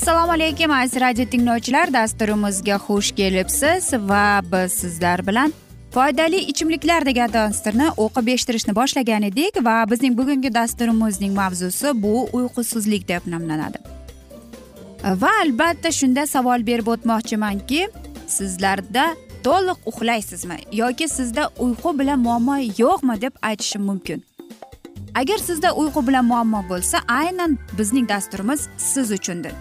assalomu alaykum aziz radio tinglovchilar. Dasturimizga xush kelibsiz va biz sizlar bilan foydali ichimliklar degan dasturni o'qib eshittirishni boshlagan edik va bizning bugungi dasturimizning mavzusi bu uyqusizlik deb nomlanadi. Va albatta shunda savol berib o'tmoqchimanki sizlarda to'liq uxlaysizmi yoki sizda uyqu bilan muammo yo'qmi deb aytishim mumkin. Agar sizda uyqu bilan muammo bo'lsa aynan bizning dasturimiz siz uchundir.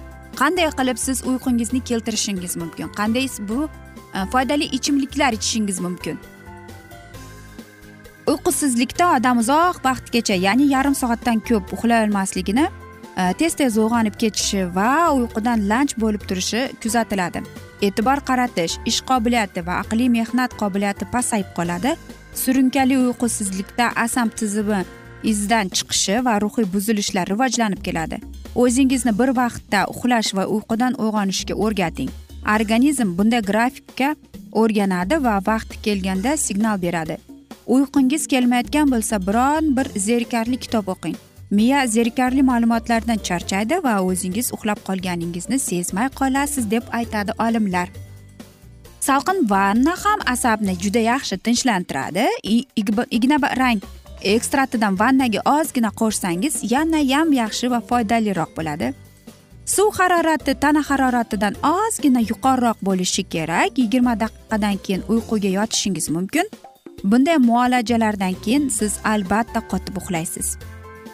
Qanday qilib siz uyqungizni keltirishingiz mumkin? Qanday bu e, foydali ichimliklar ichishingiz mumkin? Uyqusizlikda odam uzoq vaqtgacha ya'ni yarim soatdan ko'p uxlay olmasligini e, tez tez uyg'onib ketishi va uyqudan lanch bo'lib turishi kuzatiladi. E'tibor qaratish ish qobiliyati va aqliy mehnat qobiliyati pasayib qoladi. Surunkali uyqusizlikda asab tizimi izdan chiqishi va ruhiy buzilishlar rivojlanib keladi. O'zingizni bir vaqtda uxlash va uyqudan uyg'onishga o'rgating. Organizm bunday grafikka o'rganadi va vaqti kelganda signal beradi. Uyqungiz kelmayotgan bo'lsa biron bir zerikarli kitob o'qing. Miya zerikarli ma'lumotlardan charchaydi va o'zingiz uxlab qolganingizni sezmay qolasiz deb aytadi olimlar. Salqin vanna ham asabni juda yaxshi tinchlantiradi. Igna rang ekstraktidan vannaga ozgina qo'shsangiz yanayam yaxshi va foydaliroq bo'ladi. Suv harorati tana haroratidan ozgina yuqoriroq bo'lishi kerak. Yigirma daqiqadan keyin uyquga yotishingiz mumkin. Bunday muolajalardan keyin siz albatta qotib uxlaysiz.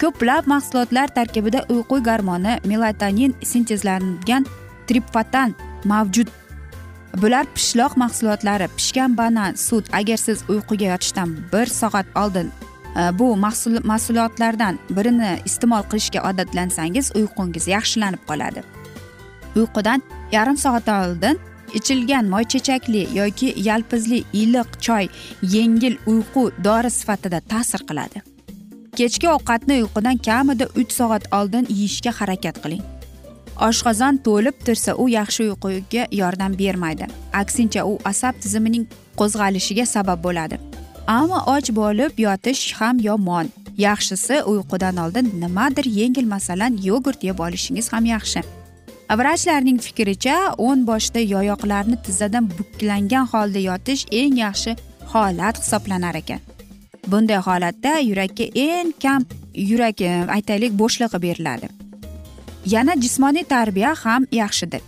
Ko'plab mahsulotlar tarkibida uyqu garmoni melatonin sintezlangan tripfatan mavjud. Bular pishloq mahsulotlari pishgan banan sut. Agar siz uyquga yotishdan bir soat oldin Э, bu bu mahsulotlardan birini iste'mol qilishga odatlansangiz uyqungiz yaxshilanib qoladi. Uyqudan yarim soat oldin ichilgan moychechakli yoki yalpizli iliq choy yengil uyqu dori sifatida ta'sir qiladi. Kechki ovqatni uyqudan kamida uch soat oldin yeyishga harakat qiling. Oshqozon to'lib tursa u yaxshi uyquga yordam bermaydi. Aksincha u asab tizimining qo'zg'alishiga sabab bo'ladi. Ammo och bo'lib yotish ham yomon. Yaxshisi uyqudan oldin nimadir yengil masalan yogurt yeb olishingiz ham yaxshi. Vrachlarning fikricha o'ng boshda yoyoqlarni tizzadan buklangan holda yotish eng yaxshi holat hisoblanar ekan. Bunday holatda yurakka eng kam yurak aytaylik bo'shlig'i beriladi. Yana jismoniy tarbiya ham yaxshidir.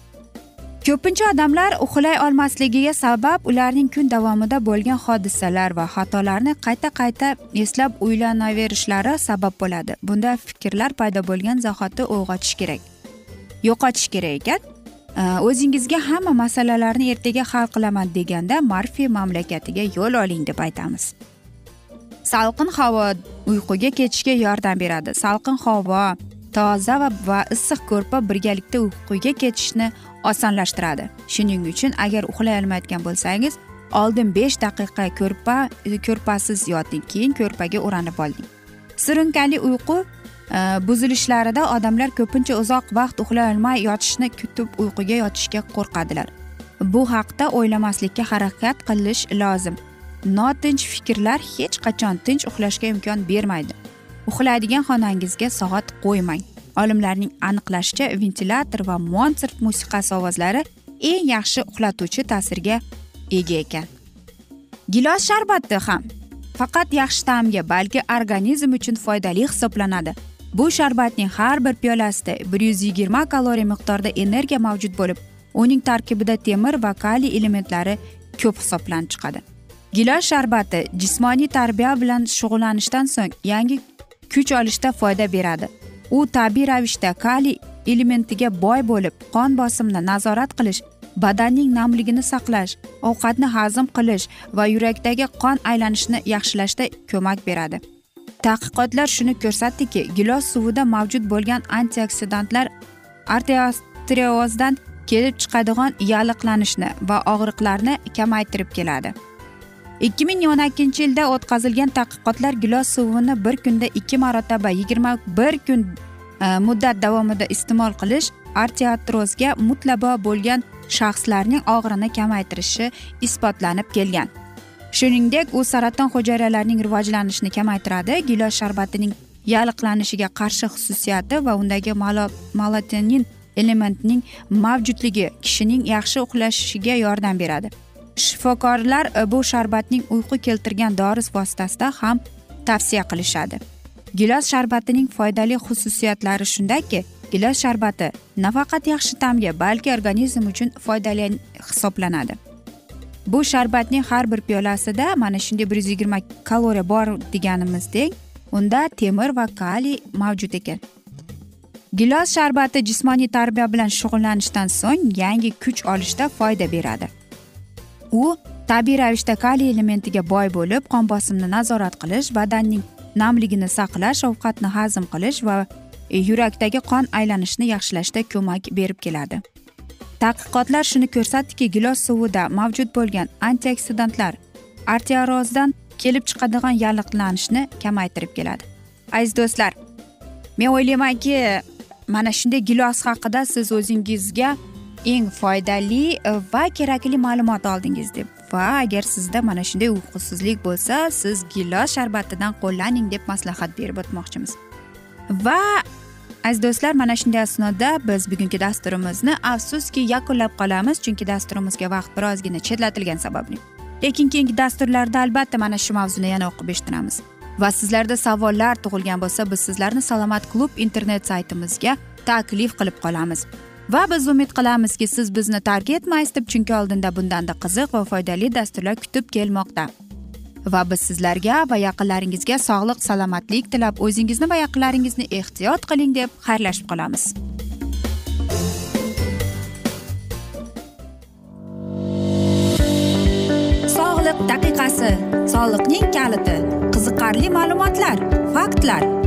Ko'pincha odamlar uxlay olmasligiga sabab ularning kun davomida bo'lgan hodisalar va xatolarni qayta qayta eslab o'ylanaverishlari sabab bo'ladi. Bunda fikrlar paydo bo'lgan zahoti uyg'otish kerak. Yo'qotish kerak ekan. O'zingizga hamma masalalarni ertaga hal qilaman deganda marfi mamlakatiga yo'l oling deb aytamiz. Salqin havo uyquga ketishga yordam beradi. Salqin havo toza va, va issiq ko'rpa birgalikda uyquga ketishni osonlashtiradi. Shuning uchun agar uxlay olmayotgan bo'lsangiz oldin besh daqiqa ko'rpa e, ko'rpasiz yoting keyin ko'rpaga o'ranib olding. Surunkali uyqu e, buzilishlarida odamlar ko'pincha uzoq vaqt uxlay olmay yotishni kutib uyquga yotishga qo'rqadilar. Bu haqda o'ylamaslikka harakat qilish lozim. Notinch fikrlar hech qachon tinch uxlashga imkon bermaydi. Uxlaydigan xonangizga soat qo'ymang. Olimlarning aniqlashicha ventilyator va monsert musiqasi ovozlari eng yaxshi uxlatuvchi ta'sirga ega ekan. Gilos sharbati ham. Faqat yaxshi ta'mga balki organizm uchun foydali hisoblanadi. Bu sharbatning har bir piyolasida bir yuz yigirma kaloriya miqdorida energiya mavjud bo'lib uning tarkibida temir va kaliy elementlari ko'p hisoblanib chiqadi. Gilos sharbati jismoniy tarbiya bilan shug'ullanishdan so'ng yangi kuch olishda foyda beradi. U tabiiy ravishda kaliy elementiga boy bo'lib qon bosimini nazorat qilish badanning namligini saqlash ovqatni hazm qilish va yurakdagi qon aylanishini yaxshilashda ko'mak beradi. Tadqiqotlar shuni ko'rsatdiki gilos suvida mavjud bo'lgan antioksidantlar arterioozdan kelib chiqadigan yalliqlanishni va og'riqlarni kamaytirib keladi. Ikki ming o'n ikkinchi yilda o'tkazilgan tadqiqotlar gilos suvini bir kunda ikki marotaba yigirma bir kun e, muddat davomida iste'mol qilish artiatrozga mutlabo bo'lgan shaxslarning og'irini kamaytirishi isbotlanib kelgan. Shuningdek u saraton hujayralarining rivojlanishini kamaytiradi gilos sharbatining yalliqlanishiga qarshi xususiyati va undagi melatonin elementining mavjudligi kishining yaxshi uxlashiga yordam beradi. Shifokorlar e, bu sharbatning uyqu keltirgan dori vositasida ham tavsiya qilishadi. Gilos sharbatining foydali xususiyatlari shundaki gilos sharbati nafaqat yaxshi ta'mga balki organizm uchun foydali hisoblanadi. Bu sharbatning har bir piyolasida mana shunday bir yuz yigirma kaloriya bor deganimizdek unda temir va kaliy mavjud ekan. Gilos sharbati jismoniy tarbiya bilan shug'ullanishdan so'ng yangi kuch olishda foyda beradi. U tabiiy ravishda kaliy elementiga boy bo'lib qon bosimini nazorat qilish badanning namligini saqlash ovqatni hazm qilish va yurakdagi qon aylanishini yaxshilashda ko'mak berib keladi. Tadqiqotlar shuni ko'rsatdiki gilos suvida mavjud bo'lgan antioksidantlar arterozdan kelib chiqadigan yalliqlanishni kamaytirib keladi. Aziz do'stlar men o'ylaymanki mana shunday gilos haqida siz o'zingizga eng foydali e, va kerakli ma'lumot oldingiz deb. Va agar sizda mana shunday uyqusizlik bo'lsa siz gilos sharbatidan qo'llaning deb maslahat berib o'tmoqchimiz. Va aziz do'stlar mana shunday asnoda biz bugungi dasturimizni afsuski yakunlab qolamiz chunki dasturimizga vaqt birozgina chetlatilgani sababli. Lekin keyingi dasturlarda albatta mana shu mavzuni yana o'qib eshittiramiz. Va sizlarda savollar tug'ilgan bo'lsa biz sizlarni salomat klub internet saytimizga taklif qilib qolamiz. Va biz umid qilamizki siz bizni tark etmaysiz deb chunki oldinda bundanda qiziq va foydali dasturlar kutib kelmoqda. Va biz sizlarga va yaqinlaringizga sog'lik salomatlik tilab o'zingizni va yaqinlaringizni ehtiyot qiling deb xayrlashib qolamiz. Sog'liq daqiqasi soliqning kaliti qiziqarli ma'lumotlar faktlar.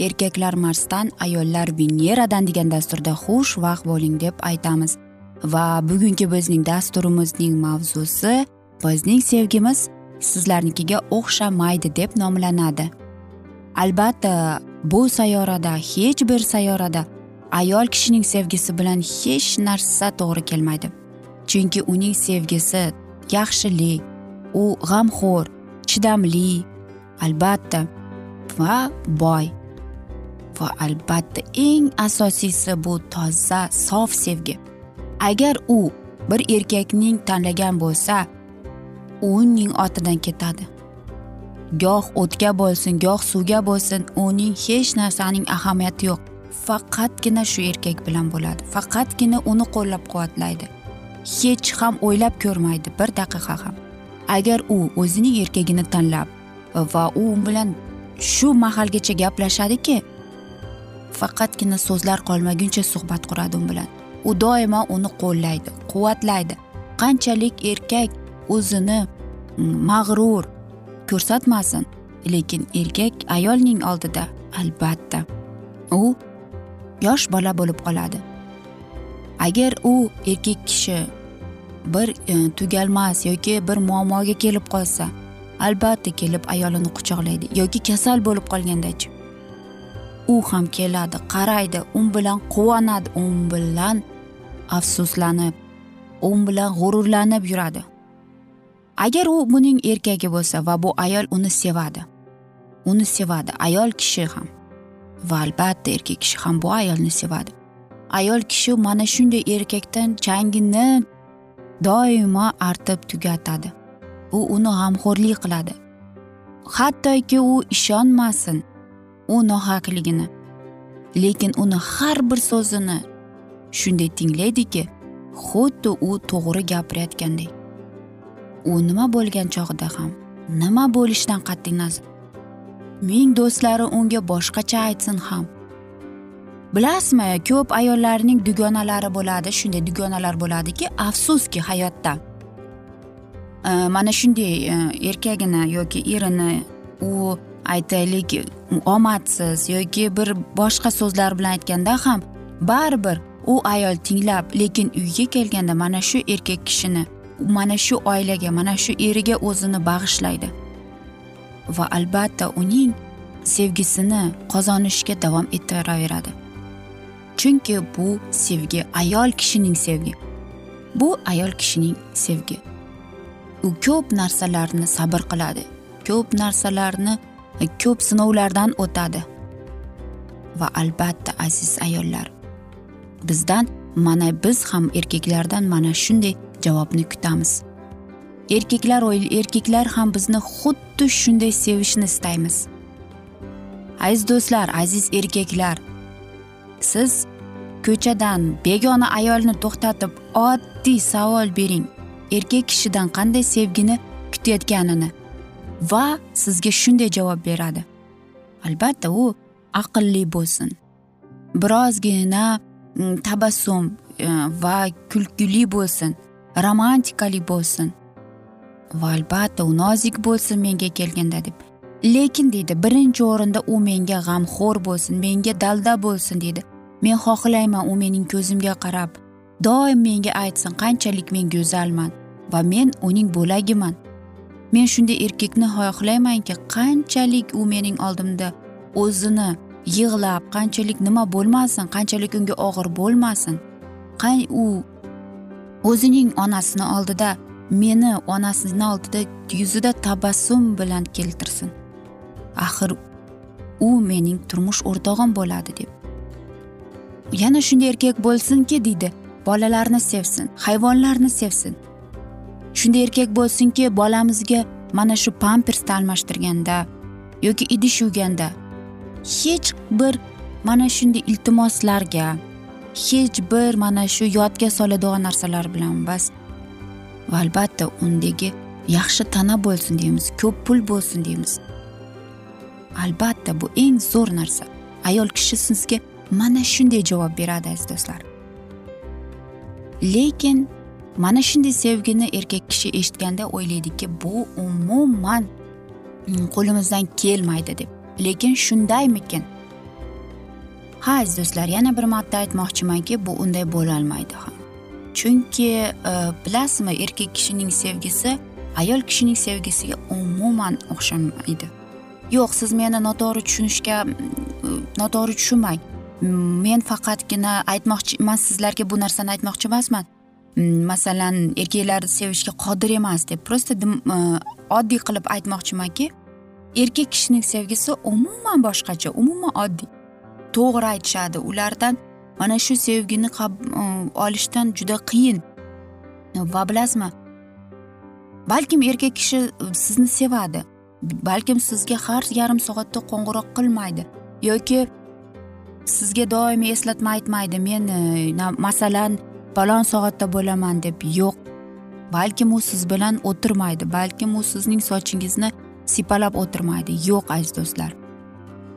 erkaklar marsdan ayollar veneradan degan dasturda xush vaqt bo'ling deb aytamiz. Va bugungi bizning dasturimizning mavzusi bizning sevgimiz sizlarnikiga o'xshamaydi deb nomlanadi. Albatta bu sayyorada hech bir sayyorada ayol kishining sevgisi bilan hech narsa to'g'ri kelmaydi. Chunki uning sevgisi yaxshilik u g'amxo'r chidamli albatta va boy. Va albatta eng asosiysi bu toza sof sevgi. Agar u bir erkakning tanlagan bo'lsa uning ortidan ketadi. Goh o'tga bo'lsin goh suvga bo'lsin uning hech narsaning ahamiyati yo'q. Faqatgina shu erkak bilan bo'ladi. Faqatgina uni qo'llab quvvatlaydi hech ham o'ylab ko'rmaydi bir daqiqa ham. Agar u o'zining erkagini tanlab va u bilan shu mahalgacha gaplashadiki faqatgina so'zlar qolmaguncha suhbat quradi u bilan. U doimo uni qo'llaydi quvvatlaydi. Qanchalik erkak o'zini mm, mag'rur ko'rsatmasin lekin erkak ayolning oldida albatta u yosh bola bo'lib qoladi. Agar u erkak kishi bir e, tugalmas yoki bir muammoga kelib qolsa albatta kelib ayolini quchoqlaydi yoki kasal bo'lib qolgandachi. U ham keladi qaraydi. U bilan quvonadi u bilan afsuslanib u bilan g'ururlanib yuradi. Agar u buning erkagi bo'lsa va bu ayol uni sevadi uni sevadi ayol kishi ham va albatta erkak kishi ham bu ayolni sevadi. Ayol kishi mana shunday erkakdan changini doimo artib tugatadi. U uni g'amxo'rlik qiladi. Hattoki u ishonmasin u nohaqligini. Lekin uni har bir so'zini shunday tinglaydiki xuddi u to'g'ri gapirayotgandek. U nima bo'lgan chog'ida ham nima bo'lishidan qat'iy nazar ming do'stlari unga boshqacha aytsin ham. Bilasizmi ko'p ayollarning dugonalari bo'ladi shunday dugonalar bo'ladiki afsuski hayotda. Mana shunday e, erkagini yoki erini u aytaylik omadsiz yoki bir boshqa so'zlar bilan aytganda ham baribir u ayol tinglab lekin uyga kelganda mana shu erkak kishini mana shu oilaga mana shu eriga o'zini bag'ishlaydi. Va albatta uning sevgisini qozonishga davom ettiraveradi. Chunki bu sevgi ayol kishining sevgi. Bu ayol kishining sevgi. U ko'p narsalarni sabr qiladi ko'p narsalarni E, ko'p sinovlardan o'tadi. Va albatta aziz ayollar bizdan mana biz ham erkaklardan mana shunday javobni kutamiz. Erkaklar erkaklar ham bizni xuddi shunday sevishni istaymiz. Aziz do'stlar aziz erkaklar siz ko'chadan begona ayolni to'xtatib oddiy savol bering. Erkak kishidan qanday sevgini kutayotganini. Va sizga shunday javob beradi. Albatta u aqlli bo'lsin. Birozgina mm, tabassum e, va kulgili bo'lsin romantikali bo'lsin. Va albatta u nozik bo'lsin menga kelganda deb. Lekin deydi birinchi o'rinda u menga g'amxo'r bo'lsin menga dalda bo'lsin deydi men xohlayman u mening ko'zimga qarab. Doim menga aytsin qanchalik men go'zalman va men uning bo'lagiman. Men shunday erkakni xohlaymanki qanchalik u mening oldimda o'zini yig'lab qanchalik nima bo'lmasin qanchalik unga og'ir bo'lmasin qay u o'zining onasini oldida meni onasini oldida yuzida tabassum bilan keltirsin. Axir u mening turmush o'rtog'im bo'ladi deb. Yana shunday erkak bo'lsinki deydi bolalarni sevsin hayvonlarni sevsin. Shunday erkak bo'lsinki bolamizga mana shu pampersni almashtirganda yoki idish yuvganda hech bir mana shunday iltimoslarga hech bir mana shu yodga soladigan narsalar bilan emas va albatta undagi yaxshi tana bo'lsin deymiz ko'p pul bo'lsin deymiz. Albatta bu eng zo'r narsa. Ayol kishi sizga mana shunday javob beradi aziz do'stlar. Lekin mana shunday sevgini erkak kishi eshitganda o'ylaydiki bu umuman qo'limizdan kelmaydi deb. Lekin shundaymikin? Ha aziz do'stlar yana bir marta aytmoqchimanki bu unday bo'lolmaydi ham. Chunki e, bilasizmi erkak kishining sevgisi ayol kishining sevgisiga umuman o'xshamaydi. Yo'q siz meni noto'g'ri tushunishga noto'g'ri tushunmang. Men faqatgina aytmoqchi man sizlarga bu narsani aytmoqchi emasman. Mm, masalan erkaklarni sevishga qodir emas deb просто e, oddiy qilib aytmoqchimanki erkak kishining sevgisi umuman boshqacha umuman oddiy. To'g'ri aytishadi ulardan mana shu sevgini e, olishdan juda qiyin. Va bilasizmi balkim erkak kishi e, sizni sevadi balkim sizga har yarim soatda qo'ng'iroq qilmaydi yoki sizga doimiy eslatma aytmaydi men masalan falon soatda bo'laman deb yo'q. Balkim u siz bilan o'tirmaydi balkim u sizning sochingizni sipalab o'tirmaydi. Yo'q aziz do'stlar.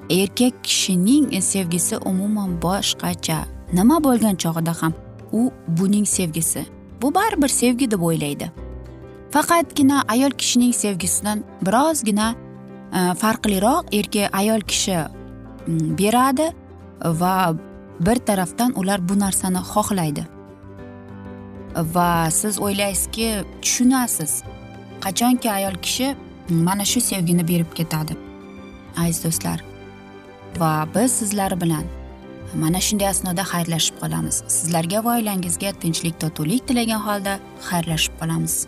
Erkak kishining sevgisi umuman boshqacha. Nima bo'lgan chog'ida ham u buning sevgisi? Bu baribir sevgi deb o'ylaydi. Faqatgina ayol kishining sevgisidan birozgina e, farqliroq erkak ayol kishi mm, beradi va bir tarafdan ular bu narsani xohlaydi. Va siz o'ylaysizki tushunasiz. Qachonki ayol kishi mana shu sevgini berib ketadi aziz do'stlar. Va biz sizlar bilan mana shunday asnoda xayrlashib qolamiz. Sizlarga va oilangizga tinchlik totuvlik tilagan holda xayrlashib qolamiz.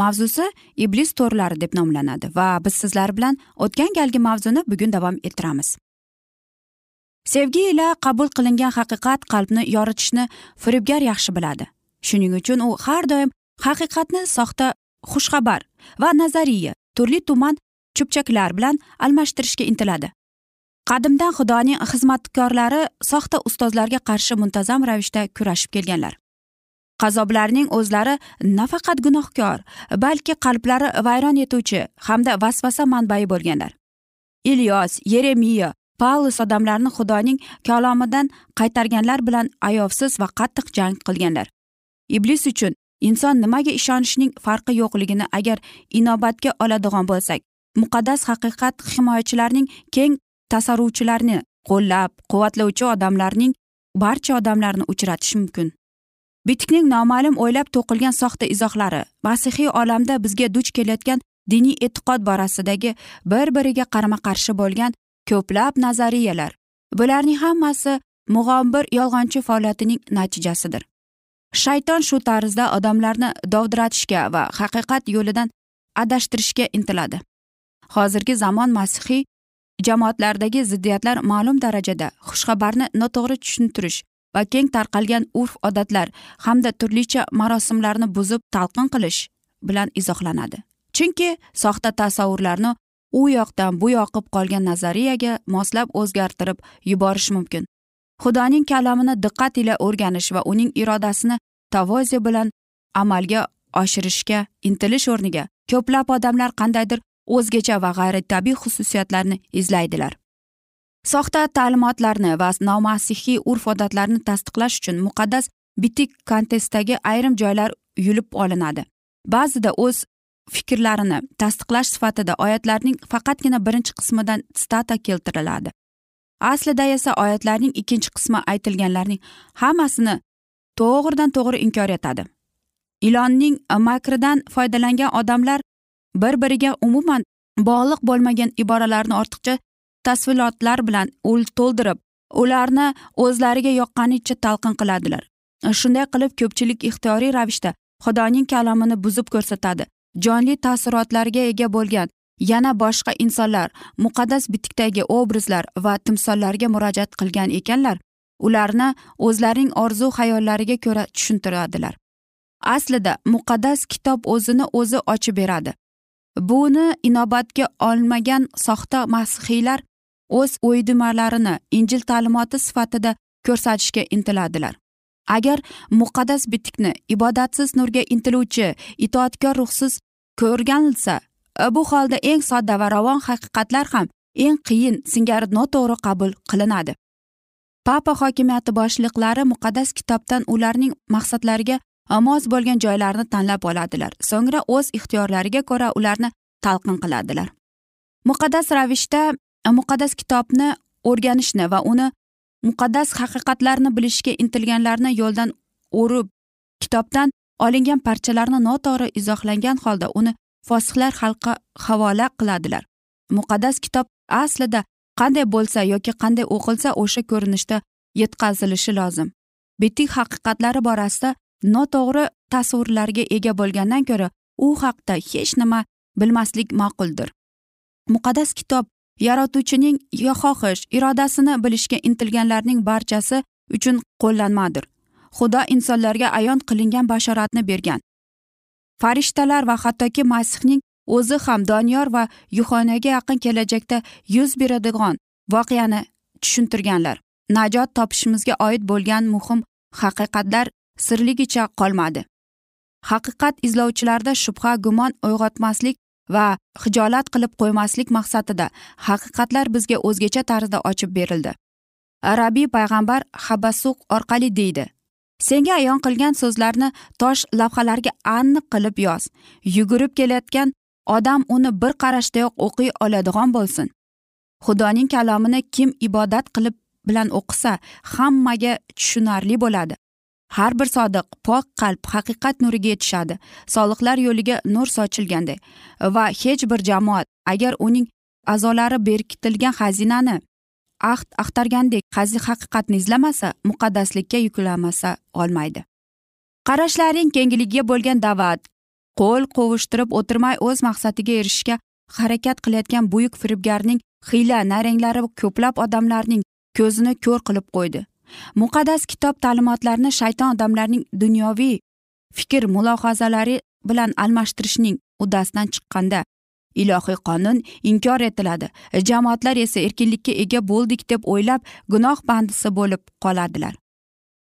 mavzusi iblis to'rlari deb nomlanadi va biz sizlar bilan o'tgan galgi mavzuni bugun davom ettiramiz. Sevgi ila qabul qilingan haqiqat qalbni yoritishni firibgar yaxshi biladi. Shuning uchun u har doim haqiqatni soxta xushxabar va nazariya turli tuman cho'pchaklar bilan almashtirishga intiladi. Qadimdan xudoning xizmatkorlari soxta ustozlarga qarshi muntazam ravishda kurashib kelganlar. Qazoblarning o'zlari nafaqat gunohkor balki qalblari vayron etuvchi hamda vasvasa manbai bo'lganlar. Ilyos yeremiya paulus odamlarni xudoning kalomidan qaytarganlar bilan ayovsiz va qattiq jang qilganlar. Iblis uchun inson nimaga ishonishning farqi yo'qligini agar inobatga oladigan bo'lsak muqaddas haqiqat himoyachilarining keng tasarruvchilarni qo'llab quvvatlovchi odamlarning barcha odamlarni uchratish mumkin. Bitikning noma'lum o'ylab to'qilgan soxta izohlari masihiy olamda bizga duch kelayotgan diniy e'tiqod borasidagi bir biriga qarama qarshi bo'lgan ko'plab nazariyalar. Bularning hammasi mug'ombir yolg'onchi faoliyatining natijasidir. Shayton shu tarzda odamlarni dovdiratishga va haqiqat yo'lidan adashtirishga intiladi. Hozirgi zamon masihiy jamoatlardagi ziddiyatlar ma'lum darajada xushxabarni noto'g'ri tushuntirish va keng tarqalgan urf odatlar hamda turlicha marosimlarni buzib talqin qilish bilan izohlanadi. Chunki soxta tasavvurlarni u yoqdan bu yoqib qolgan nazariyaga moslab o'zgartirib yuborish mumkin. Xudoning kalamini diqqat ila o'rganish va uning irodasini tavoze bilan amalga oshirishga intilish o'rniga ko'plab odamlar qandaydir o'zgacha va g'ayritabiiy xususiyatlarni izlaydilar. Soxta ta'limotlarni va nomasihiy urf odatlarni tasdiqlash uchun muqaddas bitik kontestdagi ayrim joylar yulib olinadi. Ba'zida o'z fikrlarini tasdiqlash sifatida oyatlarning faqatgina birinchi qismidan stata keltiriladi. Aslida esa oyatlarning ikkinchi qismi aytilganlarning hammasini to'g'ridan to'g'ri inkor etadi. Ilonning makridan foydalangan odamlar bir biriga umuman bog'liq bo'lmagan iboralarni ortiqcha tasvilotlar bilan to'ldirib ularni o'zlariga yoqqanicha talqin qiladilar. Shunday qilib ko'pchilik ixtiyoriy ravishda xudoning kalomini buzib ko'rsatadi. Jonli taassurotlarga ega bo'lgan yana boshqa insonlar muqaddas bitikdagi obrazlar va timsollarga murojaat qilgan ekanlar ularni o'zlarining orzu hayollariga ko'ra tushuntiradilar. Aslida muqaddas kitob o'zini o'zi ochib beradi. Buni inobatga olmagan soxta masihiylar o'z o'ydimalarini injil ta'limoti sifatida ko'rsatishga intiladilar. Agar muqaddas bitikni ibodatsiz nurga intiluvchi itoatkor ruhsiz ko'rganilsa e, bu holda eng sodda va ravon haqiqatlar ham eng qiyin singari noto'g'ri qabul qilinadi. Papa hokimiyati boshliqlari muqaddas kitobdan ularning maqsadlariga e, mos bo'lgan joylarni tanlab oladilar. So'ngra o'z ixtiyorlariga ko'ra ularni talqin qiladilar. Muqaddas ravishda Э, muqaddas kitobni o'rganishni va uni muqaddas haqiqatlarni bilishga intilganlarni yo'ldan o'rib kitobdan olingan parchalarni noto'g'ri izohlangan holda uni fosihlar xalqqa havola qiladilar. Muqaddas kitob aslida qanday bo'lsa yoki qanday o'qilsa o'sha ko'rinishda yetkazilishi lozim. Bitik haqiqatlari borasida noto'g'ri tasvirlarga ega bo'lgandan ko'ra u haqda hech nima bilmaslik ma'quldir. Muqaddas kitob yaratuvchining xohish irodasini bilishga intilganlarning barchasi uchun qo'llanmadir. Xudo insonlarga ayon qilingan bashoratni bergan. Farishtalar va hattoki masihning o'zi ham doniyor va yuxonaga yaqin kelajakda yuz beradigan voqeani tushuntirganlar. Najot topishimizga oid bo'lgan muhim haqiqatlar sirligicha qolmadi. Haqiqat izlovchilarda shubha gumon uyg'otmaslik va hijolat qilib qo'ymaslik maqsadida haqiqatlar bizga o'zgacha tarzda ochib berildi. Arabiy payg'ambar habasuq orqali deydi senga ayon qilgan so'zlarni tosh lavhalarga aniq qilib yoz. Yugurib kelayotgan odam uni bir qarashdayoq o'qiy oladigan bo'lsin. Xudoning kalomini kim ibodat qilib bilan o'qisa hammaga tushunarli bo'ladi. Har bir sodiq pok qalb haqiqat nuriga yetishadi. Soliqlar yo'liga nur sochilganday va hech bir jamoat agar uning a'zolari berkitilgan xazinani ahd axtargandek haqiqatni izlamasa muqaddaslikka yuklamasa olmaydi. Qarashlaring kengligiga bo'lgan da'vat qo'l qovushtirib o'tirmay o'z maqsadiga erishishga harakat qilayotgan buyuk firibgarning hiyla naranglari ko'plab odamlarning ko'zini ko'r qilib qo'ydi. Muqaddas kitob ta'limotlarini shayton odamlarning dunyoviy fikr mulohazalari bilan almashtirishning uddasidan chiqqanda ilohiy qonun inkor etiladi. Jamoatlar esa erkinlikka ega bo'ldik deb o'ylab gunoh bandisi bo'lib qoladilar.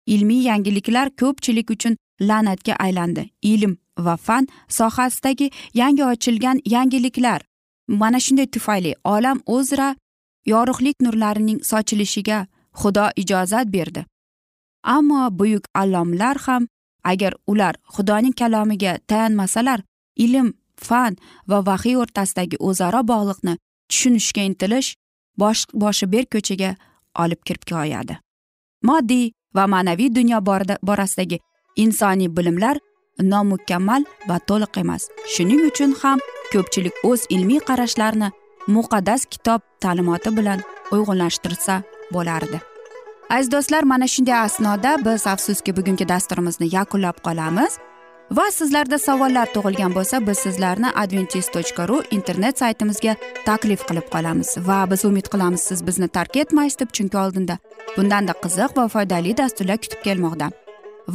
Ilmiy yangiliklar ko'pchilik uchun la'natga aylandi. Ilm va fan sohasidagi yangi ochilgan yangiliklar mana shunday tufayli olam o'zra yorug'lik nurlarining sochilishiga xudo ijozat berdi. Ammo buyuk allomlar ham agar ular xudoning kalomiga tayanmasalar ilm fan va vahiy o'rtasidagi o'zaro bog'liqni tushunishga intilish bosh boshi berk ko'chaga olib kirib qo'yadi moddiy va ma'naviy dunyo borasidagi insoniy bilimlar nomukammal va to'liq emas. Shuning uchun ham ko'pchilik o'z ilmiy qarashlarini muqaddas kitob ta'limoti bilan uyg'unlashtirsa bo'lardi. Aziz do'stlar mana shunday asnoda biz afsuski bugungi dasturimizni yakunlab qolamiz va sizlarda savollar tug'ilgan bo'lsa biz sizlarni adventis tochka ru internet saytimizga taklif qilib qolamiz va biz umid qilamiz siz bizni tark etmaysiz deb chunki oldinda bundanda qiziq va foydali dasturlar kutib kelmoqda.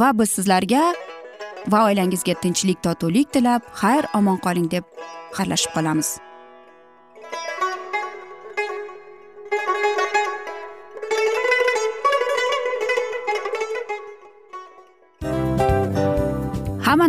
Va biz sizlarga va oilangizga tinchlik totuvlik tilab xayr omon qoling deb xayrlashib qolamiz.